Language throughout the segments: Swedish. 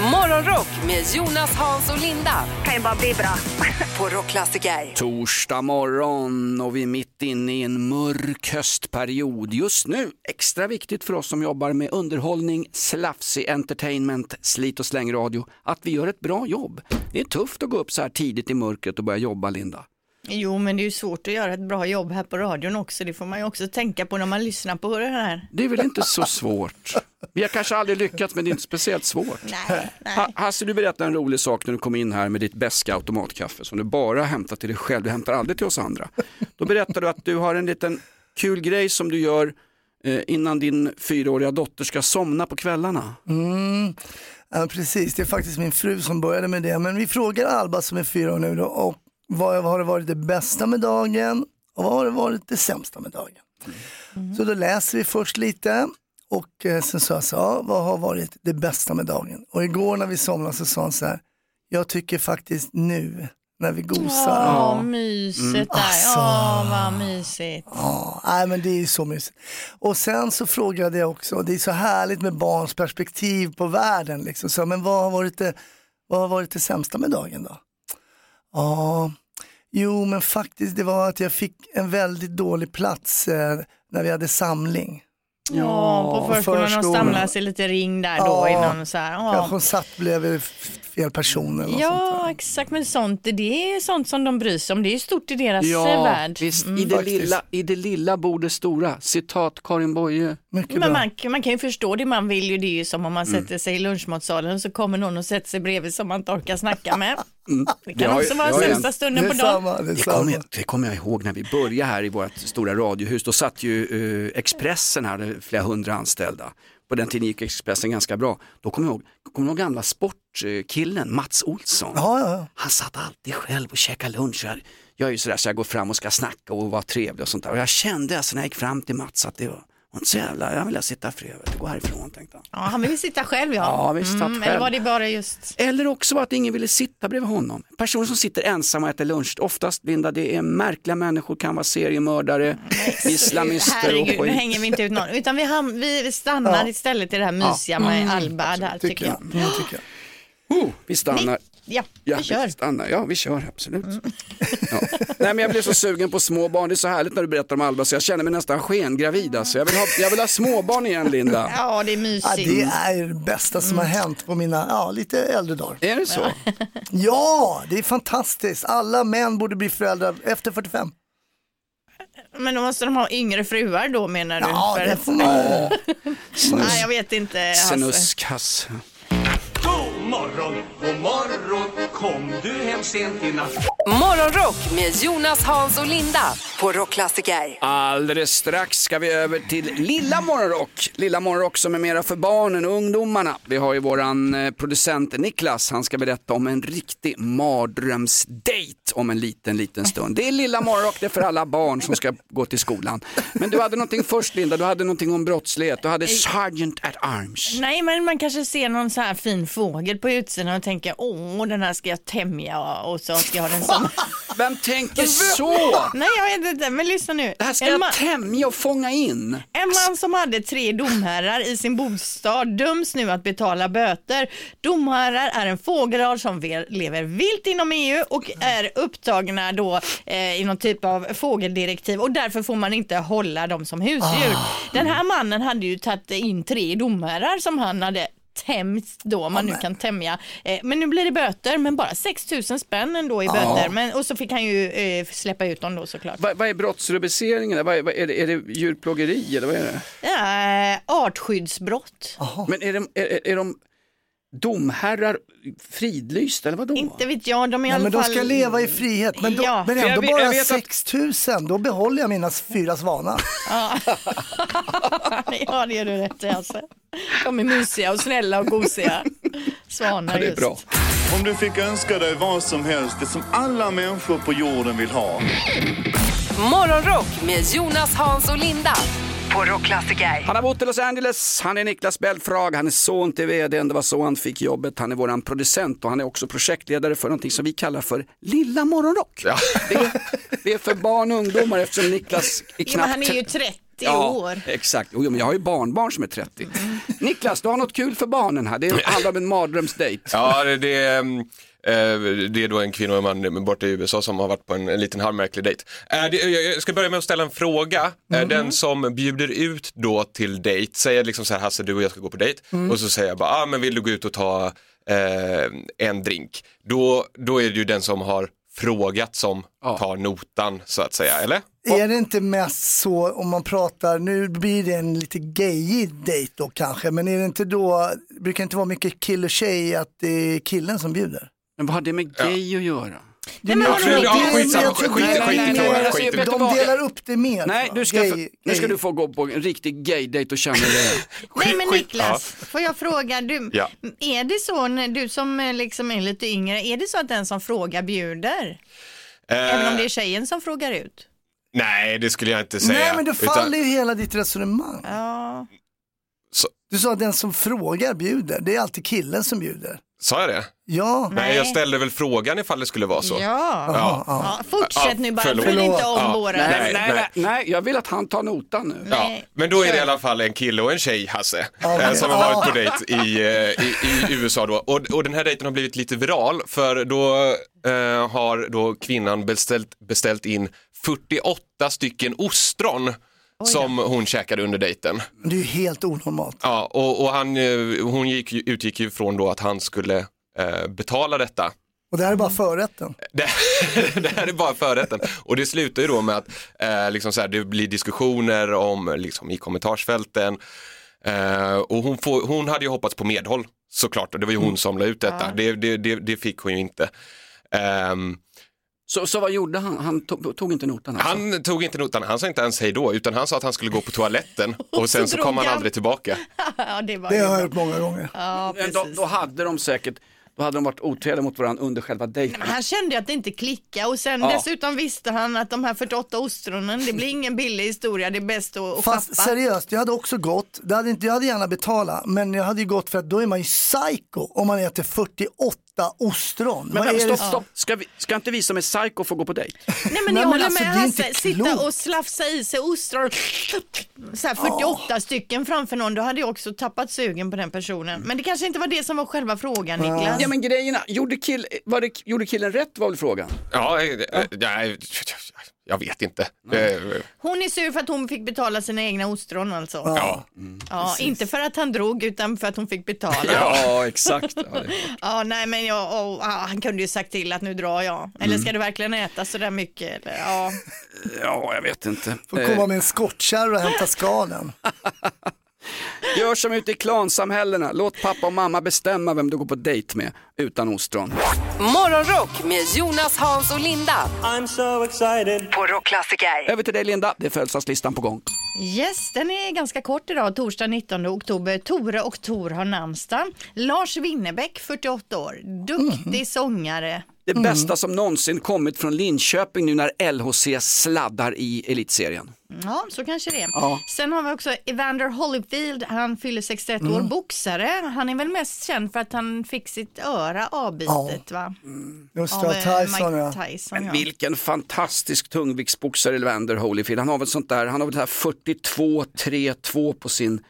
Morgonrock med Jonas, Hans och Linda kan ju bara bli bra. på Rockklassiker. Torsdag morgon och vi är mitt inne i en mörk höstperiod. Just nu extra viktigt för oss som jobbar med underhållning, slafsig entertainment, slit och slängradio, att vi gör ett bra jobb. Det är tufft att gå upp så här tidigt i mörkret och börja jobba, Linda. Jo, men det är ju svårt att göra ett bra jobb här på radion också. Det får man ju också tänka på när man lyssnar på det här. Det är väl inte så svårt? Vi har kanske aldrig lyckats, men det är inte speciellt svårt. Nej, nej. Ha, Hasse, du berättade en rolig sak när du kom in här med ditt beska automatkaffe som du bara hämtar till dig själv, du hämtar aldrig till oss andra. Då berättade du att du har en liten kul grej som du gör eh, innan din fyraåriga dotter ska somna på kvällarna. Mm, ja, precis, det är faktiskt min fru som började med det. Men vi frågar Alba som är fyra år nu då, och vad har det varit det bästa med dagen och vad har det varit det sämsta med dagen? Så då läser vi först lite och eh, sen sa jag så, ja, vad har varit det bästa med dagen? Och igår när vi somnade så sa hon så här, jag tycker faktiskt nu när vi gosar. Åh, myset där. Alltså. Åh, vad mysigt. Ja, nej, men det är ju så mysigt. Och sen så frågade jag också, det är så härligt med barns perspektiv på världen. Liksom. Så, men vad har, varit det, vad har varit det sämsta med dagen då? Ja, jo men faktiskt det var att jag fick en väldigt dålig plats eh, när vi hade samling. Ja, på förskolan, de förskolan. samlas i lite ring där då Ja. innan så här. Ja. Kanske hon satt bredvid fel person eller Ja, exakt. Men sånt, det är sånt som de bryr sig om. Det är stort i deras eh, Ja, värld. visst, Mm. i, det Faktiskt. lilla, i det lilla bor det stora. Citat Karin Boye. Mycket Men man, man kan ju förstå det man vill ju. Det är ju som om man Mm. sätter sig i lunchmatsalen och så kommer någon och sätter sig bredvid som man inte orkar snacka med. Det Mm. Det kan också vara sämsta en- stunden på dagen. det kommer, jag, det kommer jag ihåg när vi började här i vårt stora radiohus. Då satt ju eh, Expressen här, är flera hundra anställda. På den tiden gick Expressen ganska bra. Då kommer jag ihåg, kommer jag ihåg gamla sportkillen Mats Olsson. Ja, ja, ja. Han satt alltid själv och käkade lunch. Jag, jag är ju sådär så jag går fram och ska snacka och vara trevlig och sånt där. Och jag kände alltså när jag gick fram till Mats att det var, inte så jävla, jag vill sitta fredvid, gå härifrån tänkte han. Ja, han vill sitta själv ja. Ja, visst, eller själv. var det bara just... Eller också var att ingen ville sitta bredvid honom. Personer som sitter ensamma och äter lunch, oftast Linda, det är märkliga människor, kan vara seriemördare, islamister och Herregud, nu skit. hänger vi inte ut någon. Utan vi, ham- vi stannar istället i det här mysiga med Alba där tycker jag. Mm, tycker jag. Oh, vi stannar. Ja, Ja, vi kör. stannar. Ja, vi kör absolut. Ja. Nej, men jag blev så sugen på småbarn. Det är så härligt när du berättar om Alba så jag känner mig nästan skengravid. Alltså. Jag, vill ha, jag vill ha småbarn igen, Linda. Ja, det är Ja, mysigt. det är det bästa som har hänt på mina ja, lite äldre dagar. Är det så? Ja, det är fantastiskt. Alla män borde bli föräldrar efter 45. Men då måste de ha yngre fruar då menar du? Ja, det får man. Nej, jag vet inte. Hasse. Morgon, god morgon, kom du hem sent i natt? Morgonrock med Jonas, Hans och Linda på Rockklassiker. Alldeles strax ska vi över till Lilla Morgonrock. Lilla Morgonrock som är mera för barnen och ungdomarna. Vi har ju våran eh, producent Niklas, han ska berätta om en riktig mardrömsdate om en liten, liten stund. Det är Lilla Morgonrock, det är för alla barn som ska gå till skolan. Men du hade någonting först Linda, du hade någonting om brottslighet. Du hade Sergeant at Arms. Nej, men man kanske ser någon så här fin fågel på utsidan och tänker åh, den här ska jag tämja och så ska jag ha den som... Vem tänker så? Nej, jag vet inte, men lyssna nu. Det här ska En jag man- tämja och fånga in. En man som hade tre domherrar i sin bostad döms nu att betala böter. Domherrar är en fågelart som ve- lever vilt inom EU och är upptagna då eh, i någon typ av fågeldirektiv och därför får man inte hålla dem som husdjur. Den här mannen hade ju tagit in tre domherrar som han hade tämjt då, om man nu kan tämja. Eh, men nu blir det böter, men bara 6 000 spänn ändå i böter. Men, och så fick han ju eh, släppa ut dem då såklart. Vad, vad är brottsrubriceringen? Vad är, vad är, det, är det djurplågeri eller vad är det? Eh, artskyddsbrott. Men är de, är, är de domherrar fridlysta eller vadå? Inte vet jag, de är i Nej, alla men de fall... ska leva i frihet. Men, då, Ja. men ändå vet- jag bara vet att- 6 000, då behåller jag mina fyra svanar. ja, det gör du rätt i alltså. De är mysiga och snälla och gosiga. Svanar Ja, det är just. bra. Om du fick önska dig vad som helst, det som alla människor på jorden vill ha. Morgonrock med Jonas, Hans och Linda på Rockklassiker. Han har bott i Los Angeles, han är Niklas Belfrag, han är son till vdn, det var så han fick jobbet. Han är våran producent och han är också projektledare för någonting som vi kallar för Lilla Morgonrock. Det, är, det är för barn och ungdomar eftersom Niklas är Ja, men knappt... han är ju 30 Ja, år. exakt. Jo, men jag har ju barnbarn som är 30. Niklas, du har något kul för barnen här. Det handlar om en mardrömsdejt. Ja, det, det, är, mm, det är då en kvinna och en man borta i USA som har varit på en, en liten halvmärklig dejt. Eh, Jag ska börja med att ställa en fråga. Eh, Den som bjuder ut då till dejt, säger liksom så här Hasse du och jag ska gå på dejt och så säger jag bara, ah, men vill du gå ut och ta eh, en drink? Då, då är det ju den som har frågat som tar notan så att säga, eller? Är det inte mest så om man pratar, nu blir det en lite gayig dejt då kanske, men är det inte då, brukar det inte vara mycket kill och tjej att det är killen som bjuder? Men vad har det med gay att göra? Nej, men vadå, Ja, det- skitsamma, jag tror skit- är skit alltså, skit vet du De vad? delar upp det mer. Nej, du ska, Gay- få, nu ska gay. du få gå på en riktig gay-dejt och känna det. Nej men skit- Niklas, får jag fråga, du, Ja. är det så när du som eh, liksom är lite yngre, är det så att den som frågar bjuder? Även om det är tjejen som frågar ut? Nej, det skulle jag inte säga. Nej men då Utan- faller ju hela ditt resonemang. Ja. Så- Du sa att den som frågar bjuder, det är alltid killen som bjuder. Sa jag det? Ja, Nej, jag ställde väl frågan ifall det skulle vara så. Ja. Ja. ja. Fortsätt nu bara, förlåt. fyll inte om Ja, våra... Nej, Nej, nej, nej, nej. nej, jag vill att han tar notan nu. Ja, Nej. men då är det i alla fall en kille och en tjej, Hasse, Ja, eh, som har varit på dejt i, eh, i, i USA då. Och, och den här dejten har blivit lite viral för då eh, har då kvinnan beställt, beställt in 48 stycken ostron som hon käkade under dejten. det är ju helt onormalt. Ja, och, och han, eh, hon gick, utgick ju från då att han skulle eh, betala detta. Och det här är bara förrätten. Det, det här är bara förrätten. Och det slutar ju då med att eh, liksom så här, det blir diskussioner om, liksom, i kommentarsfälten. Eh, och hon, får, hon hade ju hoppats på medhåll såklart och det var ju hon som la ut detta. Det, det, det, det fick hon ju inte. Ehm, Så, så vad gjorde han? Han tog, tog inte notan alltså? han tog inte notan, han sa inte ens hej då, utan han sa att han skulle gå på toaletten och sen så drog kom han han. aldrig tillbaka. ja, det var Det har jag hört många gånger. Ja, då, precis. då hade de säkert, då hade de varit otrevliga mot varandra under själva dejten. Han kände ju att det inte klickade och sen Ja. dessutom visste han att de här 48 ostronen, det blir ingen billig historia, det är bäst att, att Fast shoppa. seriöst, jag hade också gått, det hade inte, jag hade gärna betalat, men jag hade ju gått för att då är man ju psycho om man äter 48 ostron. Men det stopp, stopp. Ska, vi, ska inte vi som är psycho få gå på dejt? Nej men jag men håller alltså, med Hasse, sitta och slafsa i sig ostron, så här 48 stycken framför någon, då hade jag också tappat sugen på den personen. Men det kanske inte var det som var själva frågan Niklas. Ja men grejerna, gjorde, kill, var det, gjorde killen rätt var väl frågan? Ja, eh, eh, nej, jag vet inte. Eh, Hon är sur för att hon fick betala sina egna ostron alltså. Ja, Ja. inte för att han drog utan för att hon fick betala. Ja, Ja exakt. Ja, det- nej men jag, och, ah, han kunde ju sagt till att nu drar jag. Eller ska du verkligen äta så där mycket? Eller, ja. ja jag vet inte. Får Eh, komma med en skottkärra och hämta skalen. Gör som ute i klansamhällena, låt pappa och mamma bestämma vem du går på dejt med utan ostron. Morgonrock med Jonas, Hans och Linda I'm so excited. på Rockklassiker. Över till dig Linda, det är födelsedagslistan på gång. Yes, den är ganska kort idag, torsdag 19 oktober. Tore och Tor har namnsdag. Lars Winnerbäck, 48 år, duktig sångare. Det bästa som någonsin kommit från Linköping nu när LHC sladdar i elitserien. Ja, så kanske det är. Ja. Sen har vi också Evander Holyfield, han fyller 61 år, boxare. Han är väl mest känd för att han fick sitt öra avbitet va? Just Av det, eh, Tyson ja. Mike Tyson. Men Ja. vilken fantastisk tungviktsboxare Evander Holyfield. Han har väl sånt där, han har väl det här 42-3-2 på sin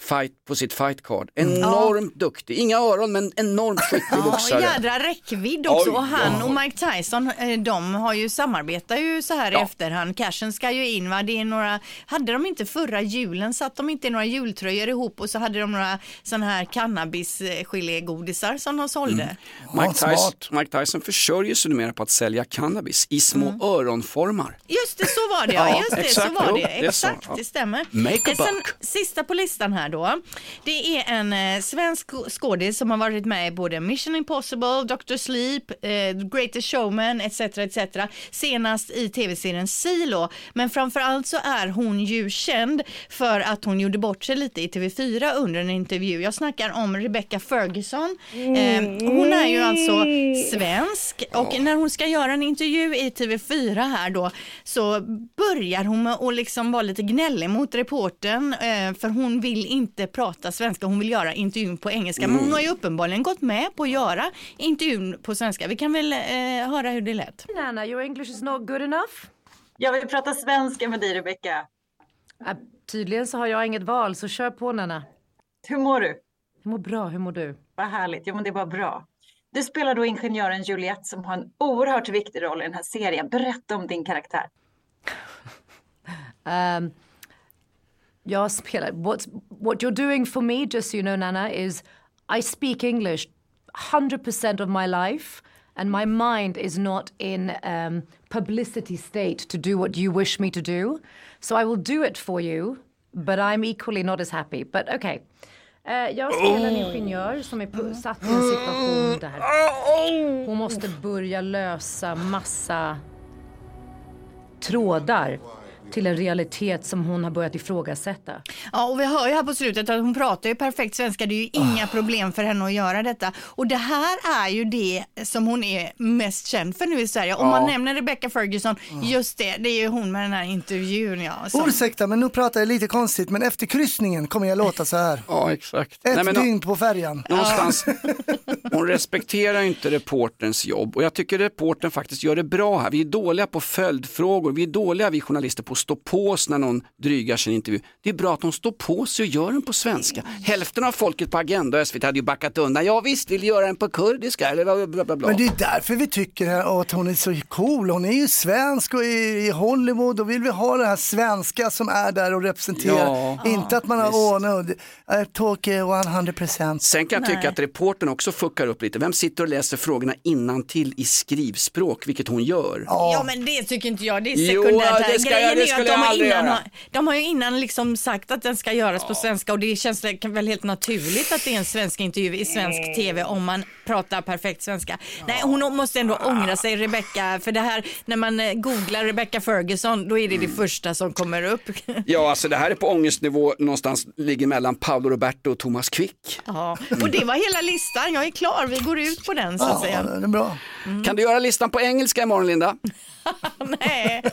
fight, på sitt fight card. Enormt duktig, inga öron men enormt skicklig Ja, och boxare. jädra räckvidd också. Oj, och han ja. och Mike Tyson, eh, de har ju samarbetar ju så här i Ja. efterhand. Cashen ska ju in va, det är några, hade de inte förra julen, satt de inte i några jultröjor ihop och så hade de några sådana här cannabisgelégodisar som de sålde. Mike, Ja, Tyson. Mike Tyson försörjer sig numera på att sälja cannabis i små Mm. öronformar. Just det, så var det ja. Ja, Just det, exakt, så var det. det är så, Exakt, ja. det stämmer. Make a Eh, Sen, buck. sista på listan här då. Det är en eh, svensk skådis som har varit med i både Mission Impossible, Dr. Sleep, eh, Greatest Showman etc. etc. Senast i tv-serien Silo. Men framförallt så är hon ju känd för att hon gjorde bort sig lite i TV4 under en intervju. Jag snackar om Rebecca Ferguson. Eh, hon är ju alltså svensk och när hon ska göra en intervju i TV4 här då så börjar hon med att liksom vara lite gnällig mot reportern eh, för hon vill inte prata svenska, hon vill göra intervjun på engelska. Men hon har ju uppenbarligen gått med på att göra intervjun på svenska. Vi kan väl eh, höra hur det lät. Nana, your English is not good enough. Jag vill prata svenska med dig Rebecka. Äh, tydligen så har jag inget val, så kör på Nana. Hur mår du? Jag mår bra, hur mår du? Vad härligt, jo men det var bra. Du spelar då ingenjören Juliette som har en oerhört viktig roll i den här serien. Berätta om din karaktär. Um, jag spelar, what's, what you're doing for me, just so you know Nana, is I speak English 100% of my life and my mind is not in um, publicity state to do what you wish me to do. So I will do it for you, but I'm equally not as happy. But okay. Eh, jag spelar en ingenjör som är satt i en situation där hon måste börja lösa massa trådar till en realitet som hon har börjat ifrågasätta. Ja, och vi hör ju här på slutet att hon pratar ju perfekt svenska. Det är ju inga problem för henne att göra detta. Och det här är ju det som hon är mest känd för nu i Sverige. Om Ja. man nämner Rebecca Ferguson, just det, det är ju hon med den här intervjun. Ja, som- Ursäkta, men nu pratar jag lite konstigt, men efter kryssningen kommer jag låta så här. Ja, exakt. Ett Nej, men dygn på färjan. Någonstans, hon respekterar ju inte reporterns jobb och jag tycker reportern faktiskt gör det bra här. Vi är dåliga på följdfrågor, vi är dåliga vi journalister på att stå på oss när någon drygar sin intervju. Det är bra att hon står på sig och gör den på svenska. Hälften av folket på Agenda och SVT hade ju backat undan. Ja visst, vill göra den på kurdiska eller bla bla bla. Men det är därför vi tycker att hon är så cool. Hon är ju svensk och i i Hollywood och vill vi ha det här svenska som är där och representerar. Ja. inte att man har ordnat, I talk eh, 100%. Sen kan jag tycka att reportern också fuckar upp lite. Vem sitter och läser frågorna innan till i skrivspråk, vilket hon gör? Ja men det tycker inte jag, det är Jo, sekundärt. här. det ska jag- det ju skulle att de jag har aldrig innan, göra. de har ju innan liksom sagt att den ska göras på svenska och det känns väl helt naturligt att det är en svensk intervju i svensk tv om man pratar perfekt svenska. Nej hon måste ändå ångra sig Rebecca för det här när man eh, googlar Rebecca Ferguson då är det det första som kommer upp. Ja, alltså det här är på ångestnivå någonstans, ligger mellan Paolo Roberto och Thomas Quick. Ja, och det var hela listan, jag är klar, vi går ut på den så att säga. det är bra. Kan du göra listan på engelska imorgon Linda? Nej.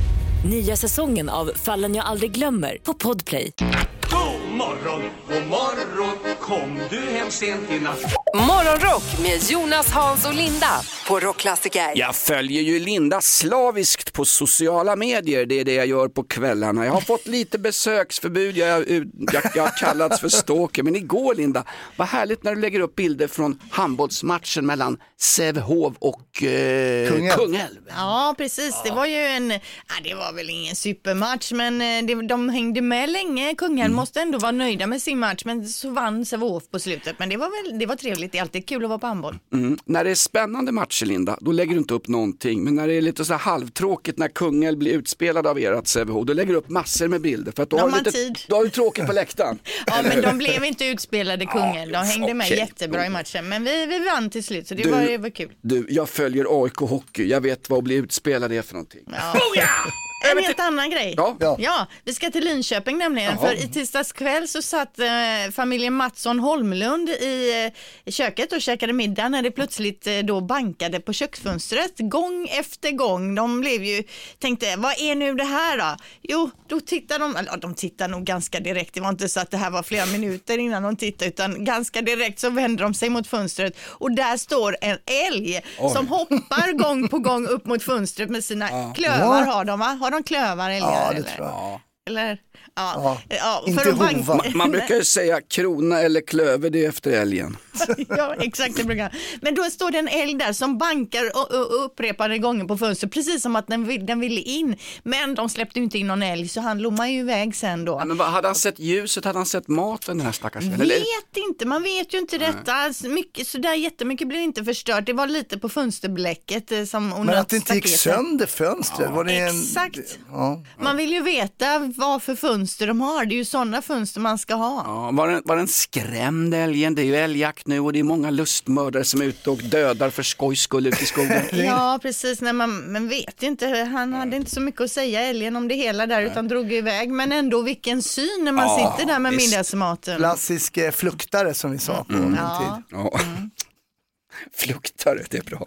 Nya säsongen av Fallen jag aldrig glömmer på Podplay. God morgon, god morgon, kom du hem sent i natt? Morgonrock med Jonas, Hans och Linda på Rockklassiker. Jag följer ju Linda slaviskt på sociala medier, det är det jag gör på kvällarna. Jag har fått lite besöksförbud, jag, jag, jag, har kallats för stalker, men igår Linda, vad härligt när du lägger upp bilder från handbollsmatchen mellan Sävehof och eh, Kungälv. Kungälv. Ja, precis. Det var ju en, ja, det var väl ingen supermatch, men eh, det, de hängde med länge. Kungälv måste ändå vara nöjda med sin match, men så vann Sävehof på slutet. Men det var väl, det var trevligt. Det är alltid kul att vara på handboll. Mm. När det är spännande matcher Linda, då lägger du inte upp någonting. Men när det är lite så här halvtråkigt när Kungälv blir utspelad av ert Sävehof, då lägger du upp massor med bilder. För att då, De har har lite, tid. då har du tråkigt på läktaren. Ja, men de blev inte utspelade Kungälv. De hängde med okej. jättebra i matchen, men vi, vi vann till slut, så det, Du- var, det var kul. Du, jag följer AIK Hockey, jag vet vad att bli utspelad är för någonting. Ja. En helt annan grej. Ja. Ja. vi ska till Linköping nämligen. Jaha. För i tisdags kväll så satt eh, familjen Mattsson Holmlund i, eh, i köket och käkade middag när det plötsligt eh, då bankade på köksfönstret gång efter gång. De blev ju, tänkte, vad är nu det här då? Jo, då tittade de, eller ja, de tittade nog ganska direkt. Det var inte så att det här var flera minuter innan de tittade, utan ganska direkt så vände de sig mot fönstret och där står en älg Oj. som hoppar gång på gång upp mot fönstret med sina Ja. klövar har de va? Har de klövar älgar Ja, det eller? tror jag. Eller? Ja, ja, Inte för att bank- hova. Man, man brukar ju säga krona eller klöver, det är efter älgen. ja, exakt det brukar Men då står det en älg där som bankar och, och, upprepade gånger på fönstret, precis som att den, vill, den ville in. Men de släppte inte in någon älg, så han lommade ju iväg sen då. Ja, men vad, hade han sett ljuset, hade han sett maten den här stackars eller? Vet inte, man vet ju inte detta. Så Mycket, så där jättemycket blev inte förstört. Det var lite på fönsterblecket eh, som Men att det inte gick sönder fönstret, var det en... Exakt. Ja. Man vill ju veta vad för fönster de har. Det är ju sådana fönster man ska ha. Ja, var, den, var den skrämd älgen? Det är ju älgjakt nu och det är många lustmördare som är ute och dödar för skojs skull ute i skogen. Ja, precis. Nej, man, men vet inte. Han hade inte så mycket att säga älgen om det hela där utan drog iväg. Men ändå vilken syn när man Ja, sitter där med visst. middagsmaten. Klassisk eh, fluktare som vi sa på min Ja. tid. Ja. Fluktare, det är bra.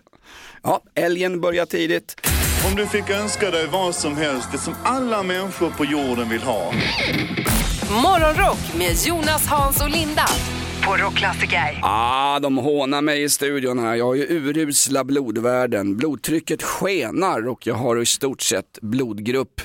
Ja, älgen börjar tidigt. Om du fick önska dig vad som helst, det som alla människor på jorden vill ha. Morgonrock med Jonas, Hans och Linda på Rockklassiker. Ah, de hånar mig i studion här. Jag har ju urusla blodvärden. Blodtrycket skenar och jag har i stort sett blodgrupp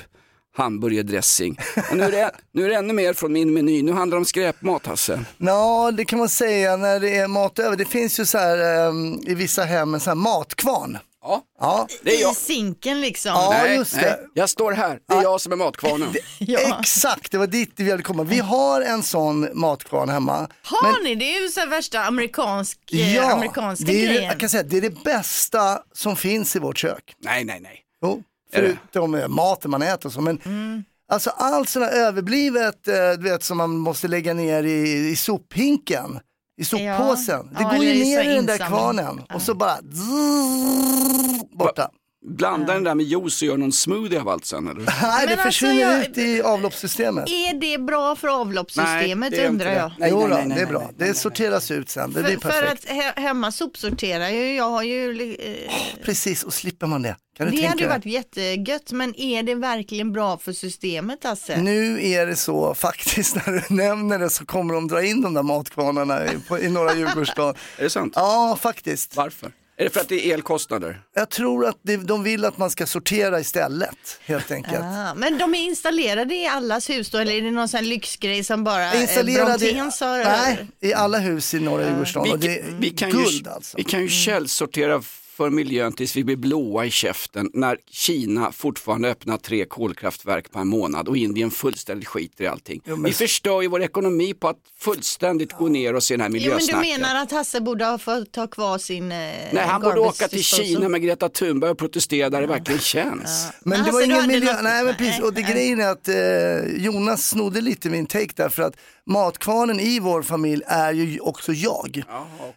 hamburgerdressing. Och nu, är det, nu är det ännu mer från min meny. Nu handlar det om skräpmat Hasse. Ja, det kan man säga när det är mat över. Det finns ju så här ehm, i vissa hem en sån här matkvarn. Ja, ja. det är jag. I sinken liksom. Ja, nej, just det. nej, jag står här. Det är jag som är matkvarnen. Exakt, det var dit vi ville komma. Vi har en sån matkvarn hemma. Har ni? Det är ju så värsta amerikansk, eh, Ja, amerikanska det är, grejen. jag kan säga, det är det bästa som finns i vårt kök. Nej, nej, nej. Jo, förutom eh, maten man äter och så. Men Mm. alltså allt sådant här överblivet eh, du vet, som man måste lägga ner i, i sophinken, i soppåsen. Ja. Det Ja, går ju ner i den där kvarnen och så bara zzz, borta. Blanda den där med juice och gör någon smoothie av allt sen eller? Nej, det Men alltså, försvinner jag- ut i avloppssystemet. Är det bra för avloppssystemet Nej, det är undrar jag? Nej, jo nej, nej, nej, det är nej, bra. nej, det sorteras ut sen, det blir För, för perfekt. att he hemma sopsorterar ju, jag har ju... Eh, Precis, och slipper man det. Kan du det tänka hade ju varit jättegött, men är det verkligen bra för systemet alltså? Nu är det så faktiskt när du nämner det så kommer de dra in de där matkvarnarna i, på, i norra Djurgårdsstaden. Är det sant? Ja, faktiskt. Varför? Är det för att det är elkostnader? Jag tror att det, de vill att man ska sortera istället, helt enkelt. Ah, men de är installerade i allas hus då, eller är det någon sån lyxgrej som bara eh, Installerade i, Brontén sa? nej, i alla hus i norra Djurgårdsstaden. Och det är vi kan guld ju, alltså. Vi kan ju källsortera för miljön tills vi blir blåa i käften när Kina fortfarande öppnar tre kolkraftverk per månad och Indien fullständigt skiter i allting. Jo, men- Vi förstör ju vår ekonomi på att fullständigt gå ner oss i den här Jo, men du miljösnacket. menar att Hasse borde ha fått ta kvar sin eh, Nej, han borde åka till? Kina med Greta Thunberg och protestera där det verkligen känns. Men det Alltså, var ingen miljö, något- nej men precis, och det grejen är att eh, Jonas snodde lite min take där för att matkvarnen i vår familj är ju också jag.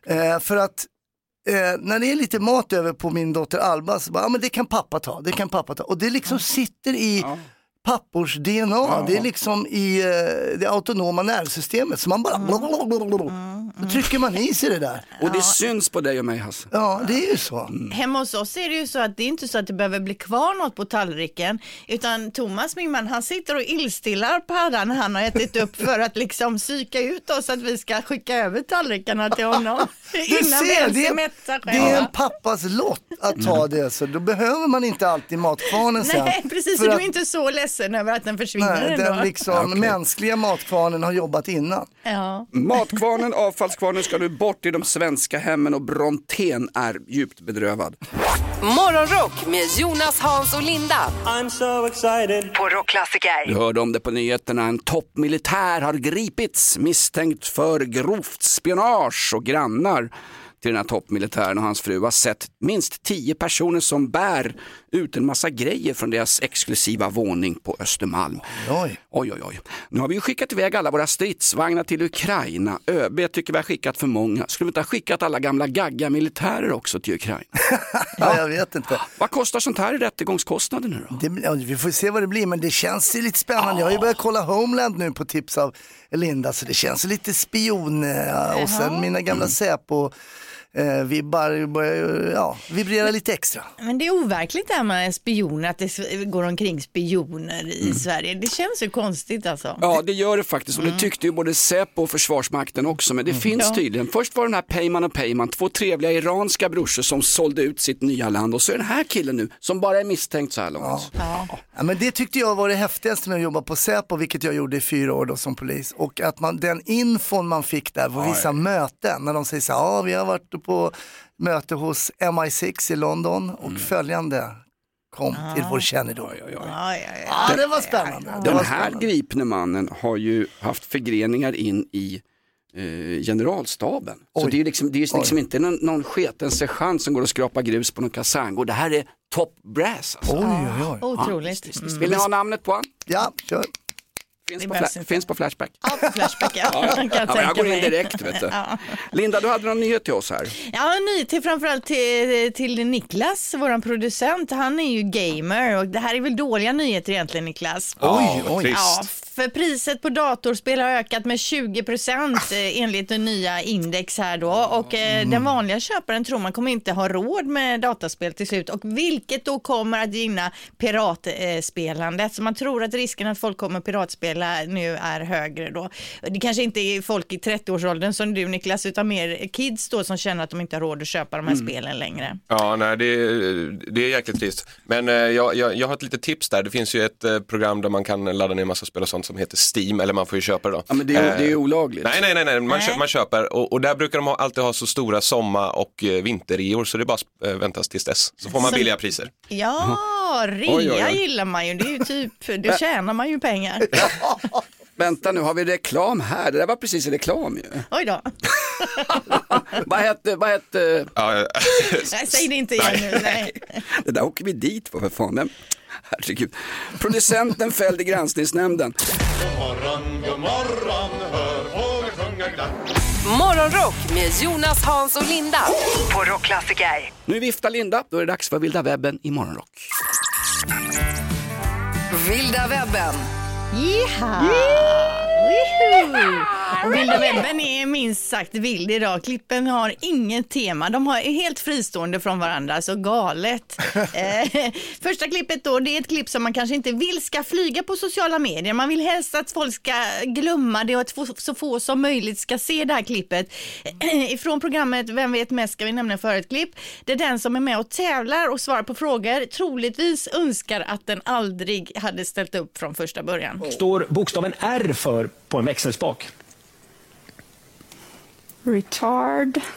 eh, för att eh, när det är lite mat över på min dotter Alba så bara, ja men det kan pappa ta, det kan pappa ta. Och det liksom sitter i pappors DNA, det är liksom i eh, det autonoma nervsystemet så man bara då trycker man i sig det där. Och det syns på dig och mig Hasse. Ja, det är ju så. Hemma hos oss är det ju så att det är inte så att det behöver bli kvar något på tallriken, utan Thomas, min man, han sitter och illstillar paddan när han har ätit upp för att liksom psyka ut oss att vi ska skicka över tallrikarna till honom. Du Innan vi ser, ens det är mätta det är en pappas lott att ta det, så då behöver man inte alltid matkvarnen sen. Nej, precis, För så du att- är inte så ledsen över att den försvinner Nej, ändå. den liksom mänskliga matkvarnen har jobbat innan. Ja. Matkvarnen, avfallskvarnen ska nu bort i de svenska hemmen och Brontén är djupt bedrövad. Morgonrock med Jonas, Hans och Linda. I'm so excited. På Rockklassiker. Du hörde om det på nyheterna. En toppmilitär har gripits misstänkt för grovt spionage och grannar till den här toppmilitären och hans fru har sett minst tio personer som bär ut en massa grejer från deras exklusiva våning på Östermalm. Oj. Oj, oj, oj. Nu har vi ju skickat iväg alla våra stridsvagnar till Ukraina. ÖB tycker vi har skickat för många. Skulle vi inte ha skickat alla gamla gagga militärer också till Ukraina? Ja, jag vet inte. Vad kostar sånt här i rättegångskostnader nu då? Det, ja, vi får se vad det blir, men det känns ju lite spännande. Jag har ju börjat kolla Homeland nu på tips av Linda, så det känns lite spion eh, och sen mina gamla Säpo eh, vibbar börjar ja, vibrera lite extra. Men det är overkligt det här med spioner, att det går omkring spioner i Sverige. Det känns ju konstigt alltså. Ja, det gör det faktiskt och det tyckte ju både Säpo och Försvarsmakten också, men det finns Ja. tydligen. Först var den här Peyman och Peyman, två trevliga iranska brorsor som sålde ut sitt nya land och så är den här killen nu som bara är misstänkt så här långt. Ja, men det tyckte jag var det häftigaste med att jobba på Säpo, vilket jag gjorde i fyra år då som polis. Och att man, den infon man fick där på vissa möten, när de säger så här, ja vi har varit på möte hos MI6 i London och följande kom till vår kännedom. Ja, det var spännande. Det Den var här spännande. gripne mannen har ju haft förgreningar in i eh, generalstaben. Så Oj. det är liksom, det är liksom Oj. inte någon, någon sketen sergeant som går och skrapar grus på någon kaserngård. Det här är top brass. Alltså. Oj, oj, oj. Otroligt. Mm. Vill ni ha namnet på han? Ja, kör. Finns på, fla- finns på Flashback. Ja, på Flashback ja. Ja. Kan jag Ja, jag går in direkt vet du. Ja. Linda, du hade någon nyhet till oss här. Ja, ny till framförallt till, till Niklas, vår producent. Han är ju gamer och det här är väl dåliga nyheter egentligen Niklas. Oj, oj. Ja, för priset på datorspel har ökat med 20 procent enligt det nya index här då och eh, den vanliga köparen tror man kommer inte ha råd med dataspel till slut och vilket då kommer att gynna piratspelandet. Så man tror att risken att folk kommer piratspela nu är högre då. Det kanske inte är folk i 30-årsåldern som du Niklas utan mer kids då som känner att de inte har råd att köpa de här spelen längre. Ja, nej, det, är- det är jäkligt trist. Men eh, jag, jag, jag har ett litet tips där. Det finns ju ett eh, program där man kan ladda ner massa spel och sånt som heter Steam, eller man får ju köpa det då. Ja, men det är, Eh, det är olagligt. Nej, nej, nej, nej. Man, Nej. Köper, man köper och, och där brukar de ha, alltid ha så stora sommar och eh, vinterreor så det är bara eh, väntas tills dess. Så får man Så- billiga priser. Ja, rea Oj, oj, oj. gillar man ju. Det är ju typ, då tjänar man ju pengar. Vänta nu, har vi reklam här? Det där var precis reklam ju. Oj då. vad hette, vad hette, Ja, Nej, säg det inte igen nu. Nej. det där åker vi dit på för fan. Herregud. Producenten fälld i granskningsnämnden. morgon, god morgon, hör fåglar sjunga glatt. Morgonrock med Jonas, Hans och Linda på Rockklassiker. Nu viftar Linda, då är det dags för vilda webben i morgonrock. Vilda webben. Jiha! Woohoo! Vilda webben är minst sagt vild idag. Klippen har inget tema. De är helt fristående från varandra, så galet. eh, första klippet då, det är ett klipp som man kanske inte vill ska flyga på sociala medier. Man vill helst att folk ska glömma det och att så få som möjligt ska se det här klippet. Ifrån programmet Vem vet mest ska vi nämna för ett klipp. Det är den som är med och tävlar och svarar på frågor troligtvis önskar att den aldrig hade ställt upp från första början. står bokstaven R för på en växelspak? Retard.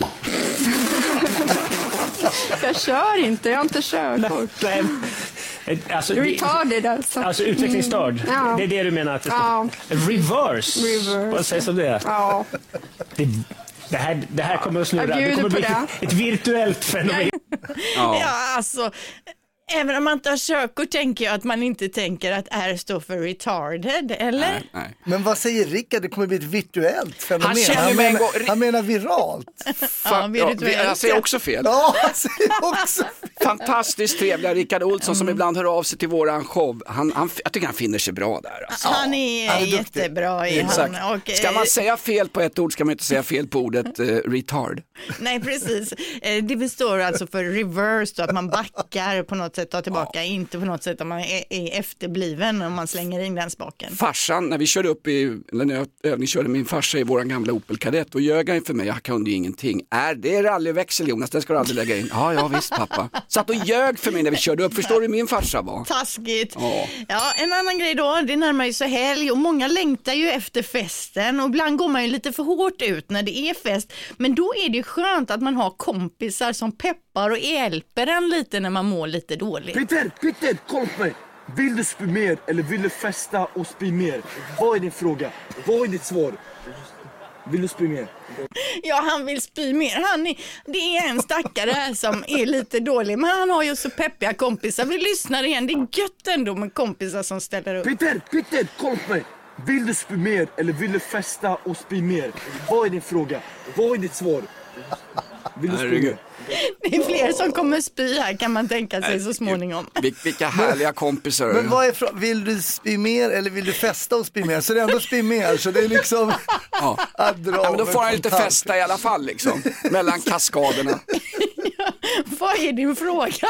jag kör inte, jag har inte körkort. Nej, alltså, det- Retarded alltså. Alltså utvecklingsstörd. Mm. Ja. Det är det du menar att det Ja. står? Reverse. Reverse. Vad sägs om det? Ja. Det, det, här, det här kommer att snurra. Det kommer på bli ett, det. ett virtuellt fenomen. Ja. alltså. Även om man inte har körkort tänker jag att man inte tänker att R står för retarded, eller? Men vad säger Rickard, det kommer bli ett virtuellt fenomen. Han känner han, menar, han menar viralt. Fan, ja, vi- jag säger också fel. Ja, han säger också Fantastiskt trevliga Rickard Olsson som ibland hör av sig till våran show. Han, han, jag tycker han finner sig bra där. Alltså. Han är, Han är jättebra i Exakt. han. Och, Ska eh, man säga fel på ett ord ska man inte säga fel på ordet eh, retard. Nej, precis. Eh, Det består alltså för reverse, då, att man backar på något sätt, tar tillbaka, inte på något sätt att man är, är efterbliven om man slänger in den spaken. Farsan, när vi körde upp i, eller när jag övningskörde min farsa i våran gamla Opel Kadett, då ljög han för mig, jag kunde ju ingenting. Är det rallyväxel Jonas, den ska du aldrig lägga in. Ja, ja visst pappa. Satt och ljög för mig när vi körde upp, förstår du hur min farsa var? Taskigt. Ja. Ja, en annan grej då, det närmar ju sig helg och många längtar ju efter festen och ibland går man ju lite för hårt ut när det är fest. Men då är det ju skönt att man har kompisar som peppar och hjälper en lite när man mår lite dåligt. Peter, Peter, kolla på mig! Vill du spy mer eller vill du festa och spy mer? Vad är din fråga? Vad är ditt svar? Vill du spy mer? Ja, han vill spy mer. Han är, det är en stackare här som är lite dålig, men han har ju så peppiga kompisar. Vi lyssnar igen. Det är gött ändå med kompisar som ställer upp. Peter, Peter, kolla på mig! Vill du spy mer eller vill du festa och spy mer? Vad är din fråga? Vad är ditt svar? Vill du mer? Det är fler som kommer spy här kan man tänka sig så småningom. Vil- Vilka härliga kompisar. Men vad är frå- vill du spy mer eller vill du festa och spy mer? Så det är ändå spy mer, så det är liksom Ja. att dra Ja, men då får han lite festa i alla fall liksom. Mellan kaskaderna. Vad är din fråga?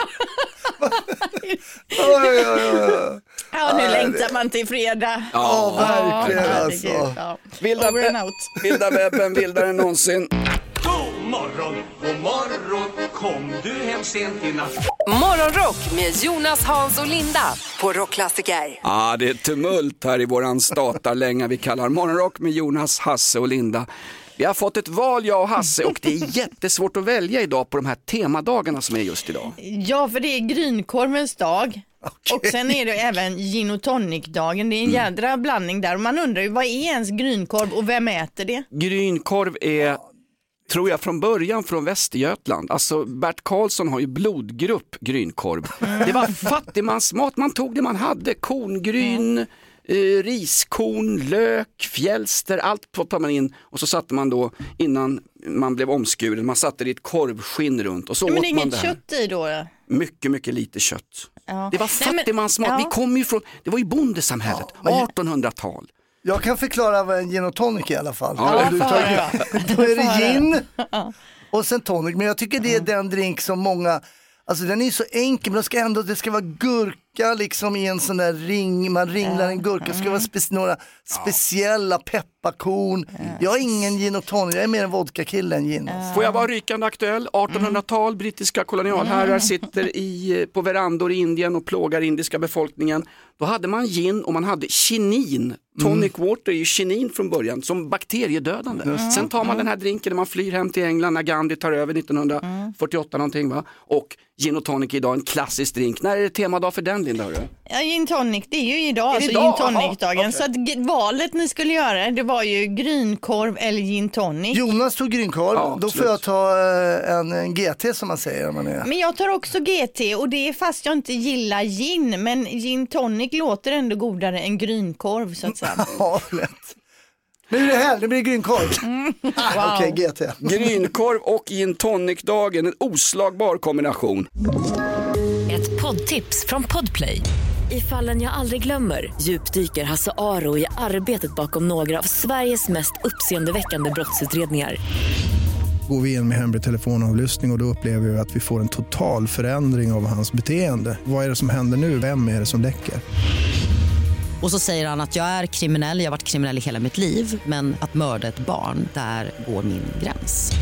Ja, nu Ja, längtar man till fredag. Ja, verkligen, alltså. ja. Vilda, vilda webben, vildare än någonsin. Morgon, god morgon, kom du hem sent i natt? Morgonrock med Jonas, Hans och Linda på Rockklassiker. Ja, det är tumult här i våran statarlänga vi kallar Morgonrock med Jonas, Hasse och Linda. Vi har fått ett val jag och Hasse och det är jättesvårt att välja idag på de här temadagarna som är just idag. Ja, för det är grynkorvens dag. Och sen är det även gin och tonic-dagen. Det är en jädra blandning där. Och man undrar ju vad är ens grynkorv och vem äter det? Grynkorv är, tror jag från början från Västergötland. Alltså Bert Karlsson har ju blodgrupp grynkorv. Det var fattigmansmat, man tog det man hade. Korngryn, eh, riskorn, lök, fjälster, allt plottade man in och så satte man då innan man blev omskuren, man satte det i ett korvskinn runt och så men åt man det här. kött i då? Mycket, mycket lite kött. Ja. Det var fattigmansmat, ja. vi kom ju från, det var ju bondesamhället, 1800-tal. Jag kan förklara vad en gin och tonic är i alla fall. Ja, du tar- höra. Då är det gin och sen tonic. Men jag tycker det är den drink som många, alltså den är så enkel men det ska ändå, det ska vara gurka liksom i en sån där ring, man ringlar en gurka, det ska vara spe, några speciella pepparkorn. Jag är ingen gin och tonic, jag är mer en vodkakille än gin. alltså. Får jag vara rykande aktuell? 1800-tal, brittiska kolonialherrar sitter i, på verandor i Indien och plågar indiska befolkningen. Då hade man gin och man hade kinin. Tonic water är ju kinin från början som bakteriedödande. Sen tar man den här drinken när man flyr hem till England när Gandhi tar över 1948 någonting va. Och gin och tonic är idag en klassisk drink. När är det temadag för den Linda? Hörru? Ja, gin tonic, det är ju idag, alltså idag? gin tonic-dagen. okej. Så att valet ni skulle göra, det var ju grynkorv eller gin tonic. Jonas tog grynkorv, Ja, då får jag ta eh, en, en GT som man säger. Man är. Men jag tar också GT och det är fast jag inte gillar gin, men gin tonic låter ändå godare än grynkorv så att säga. Ja, lätt. Nu är det här, nu blir det grynkorv. Ah, Okej, GT. Grynkorv och gin tonic-dagen, en oslagbar kombination. Ett poddtips från Podplay. I fallen jag aldrig glömmer djupdyker Hasse Aro i arbetet bakom några av Sveriges mest uppseendeväckande brottsutredningar. Går vi in med hemlig telefonavlyssning och, och då upplever vi att vi får en total förändring av hans beteende. Vad är det som händer nu? Vem är det som läcker? Och så säger han att jag är kriminell, jag har varit kriminell i hela mitt liv men att mörda ett barn, där går min gräns.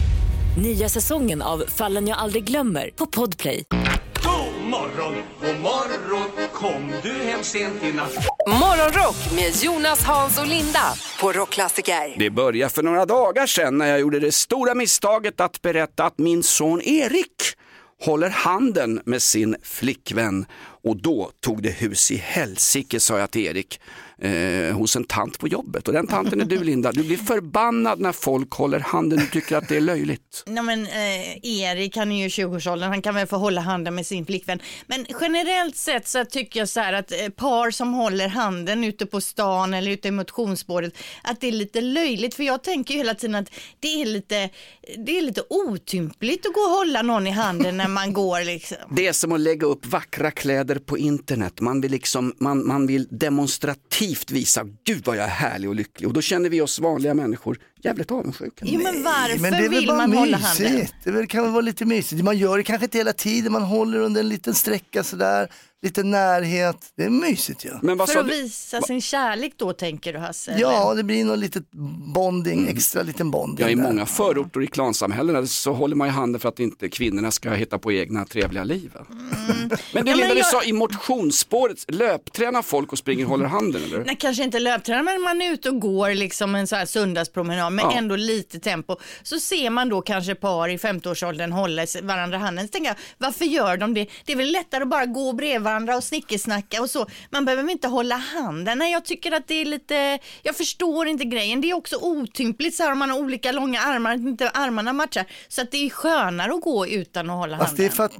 Nya säsongen av Fallen jag aldrig glömmer på Podplay. God morgon, god morgon, kom du hem sent i natt? Morgonrock med Jonas, Hans och Linda på Rockklassiker. Det började för några dagar sedan när jag gjorde det stora misstaget att berätta att min son Erik håller handen med sin flickvän. Och då tog det hus i helsike sa jag till Erik eh, hos en tant på jobbet och den tanten är du Linda. Du blir förbannad när folk håller handen och tycker att det är löjligt. Nej, men, eh, Erik han är ju 20-årsåldern, han kan väl få hålla handen med sin flickvän. Men generellt sett så tycker jag så här att eh, par som håller handen ute på stan eller ute i motionsspåret, att det är lite löjligt. För jag tänker ju hela tiden att det är lite, det är lite otympligt att gå och hålla någon i handen när man går liksom. Det är som att lägga upp vackra kläder på internet. Man vill, liksom, man, man vill demonstrativt visa, gud vad jag är härlig och lycklig. Och då känner vi oss vanliga människor jävligt avundsjuka. Jo men varför Men det är väl vill bara man hålla handen? Det väl- kan väl vara lite mysigt. Man gör det kanske inte hela tiden, man håller under en liten sträcka sådär, lite närhet. Det är mysigt ju. Ja. Men vad För sa att du? visa sin kärlek då tänker du Hasse? eller? Ja, det blir något litet bonding, extra liten bonding. Ja, i där. många förorter och i klansamhällen så håller man i handen för att inte kvinnorna ska hitta på egna trevliga liv. va? Men du Ja, men Linda, du jag- sa i motionsspåret, löptränar folk och springer och håller handen eller? Nej, kanske inte löptränar, men man är ute och går liksom en så här söndagspromenad med Ja. ändå lite tempo. Så ser man då kanske par i 50-årsåldern hålla varandra handen. Så tänker jag, varför gör de det? Det är väl lättare att bara gå bredvid varandra och snickesnacka och så. Man behöver inte hålla handen. Nej, jag tycker att det är lite, jag förstår inte grejen. Det är också otympligt så här om man har olika långa armar, att inte armarna matchar. Så att det är skönare att gå utan att hålla det handen. är för att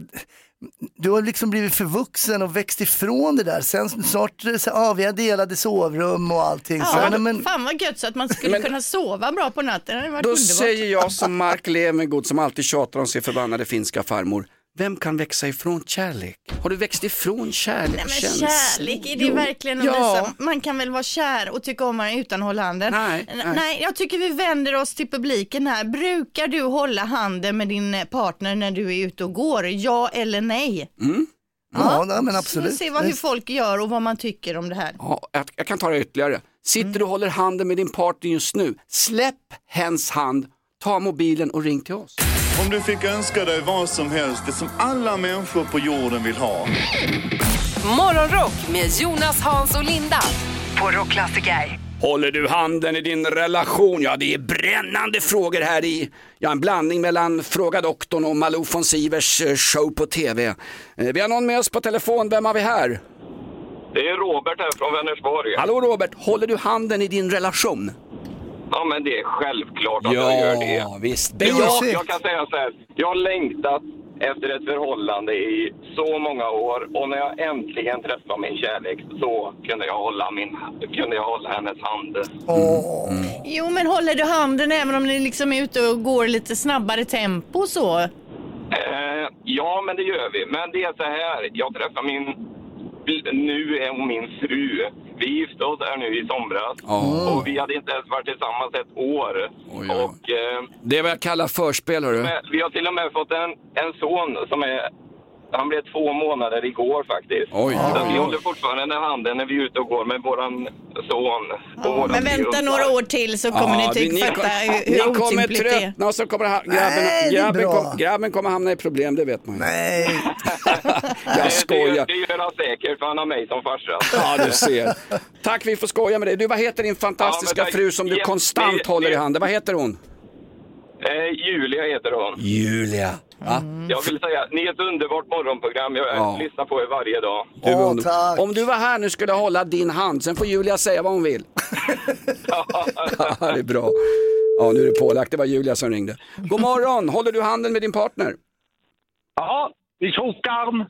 du har liksom blivit förvuxen och växt ifrån det där. Sen snart, så, ja vi har delade sovrum och allting. Så, Ja, nej, men, Fan vad gött så att man skulle kunna sova bra på natten. Det Då underbart. säger jag som Mark Levengood som alltid tjatar om sin förbannade finska farmor. Vem kan växa ifrån kärlek? Har du växt ifrån kärlek? Nej, men kärlek, är det Jo. verkligen att Ja. visa? Man kan väl vara kär och tycka om varandra utan att hålla handen? Nej, nej. nej, jag tycker vi vänder oss till publiken här. Brukar du hålla handen med din eh, partner när du är ute och går? Ja eller nej? Mm. ja, nej, men Så absolut. vi ser vad, hur folk gör och vad man tycker om det här. Ja, jag, jag kan ta det ytterligare. Sitter Mm. du och håller handen med din partner just nu, släpp hens hand, ta mobilen och ring till oss. Om du fick önska dig vad som helst, det som alla människor på jorden vill ha. Morgonrock med Jonas, Hans och Linda på Rockklassiker. Håller du handen i din relation? Ja, det är brännande frågor här i ja, en blandning mellan Fråga doktorn och Malou von Sivers eh, show på TV. Eh, Vi har någon med oss på telefon, vem har vi här? Det är Robert här från Vänersborg. Hallå Robert, håller du handen i din relation? Ja, men det är självklart att Ja, jag gör det. visst. Jag, Basic. jag kan säga så här, jag har längtat efter ett förhållande i så många år och när jag äntligen träffade min kärlek så kunde jag hålla, min, kunde jag hålla hennes hand. Jo, men håller du handen även om ni liksom är ute och går lite snabbare tempo så? Eh, ja, men det gör vi. Men det är så här, jag träffade min, nu är hon min fru. Vi gifte oss här nu i somras och vi hade inte ens varit tillsammans ett år. Och eh, Det är vad jag kallar förspel, hörru. Vi har till och med fått en, en son som är... Han blev två månader igår faktiskt. Oj, så oj, vi håller fortfarande handen när vi är ute och går med våran son. och våran Men vänta hundar. några år till så kommer Ja, ni tycka ni fatta kom- hur, Ni hur kommer otympligt det är. tröttna och så kommer ha, grabben, Nej, det är grabben, bra. kom, grabben kommer hamna i problem, det vet man ju. Nej. Jag Det, skojar. det gör han säkert för han har mig som farsa. Ja, du ser. Tack, vi får skoja med dig. Du, vad heter din fantastiska Ja, men tack. fru som du Ja, konstant det- håller i det- handen? Vad heter hon? Eh, Julia heter hon. Julia. Ja. Jag vill säga, ni är ett underbart morgonprogram. Jag Ja. lyssnar på er varje dag. Du är under- Om du var här nu skulle jag hålla din hand, sen får Julia säga vad hon vill. Ja, det är bra. Ja, nu är det pålagt. Det var Julia som ringde. God morgon, håller du handen med din partner? Ja, i krokarm.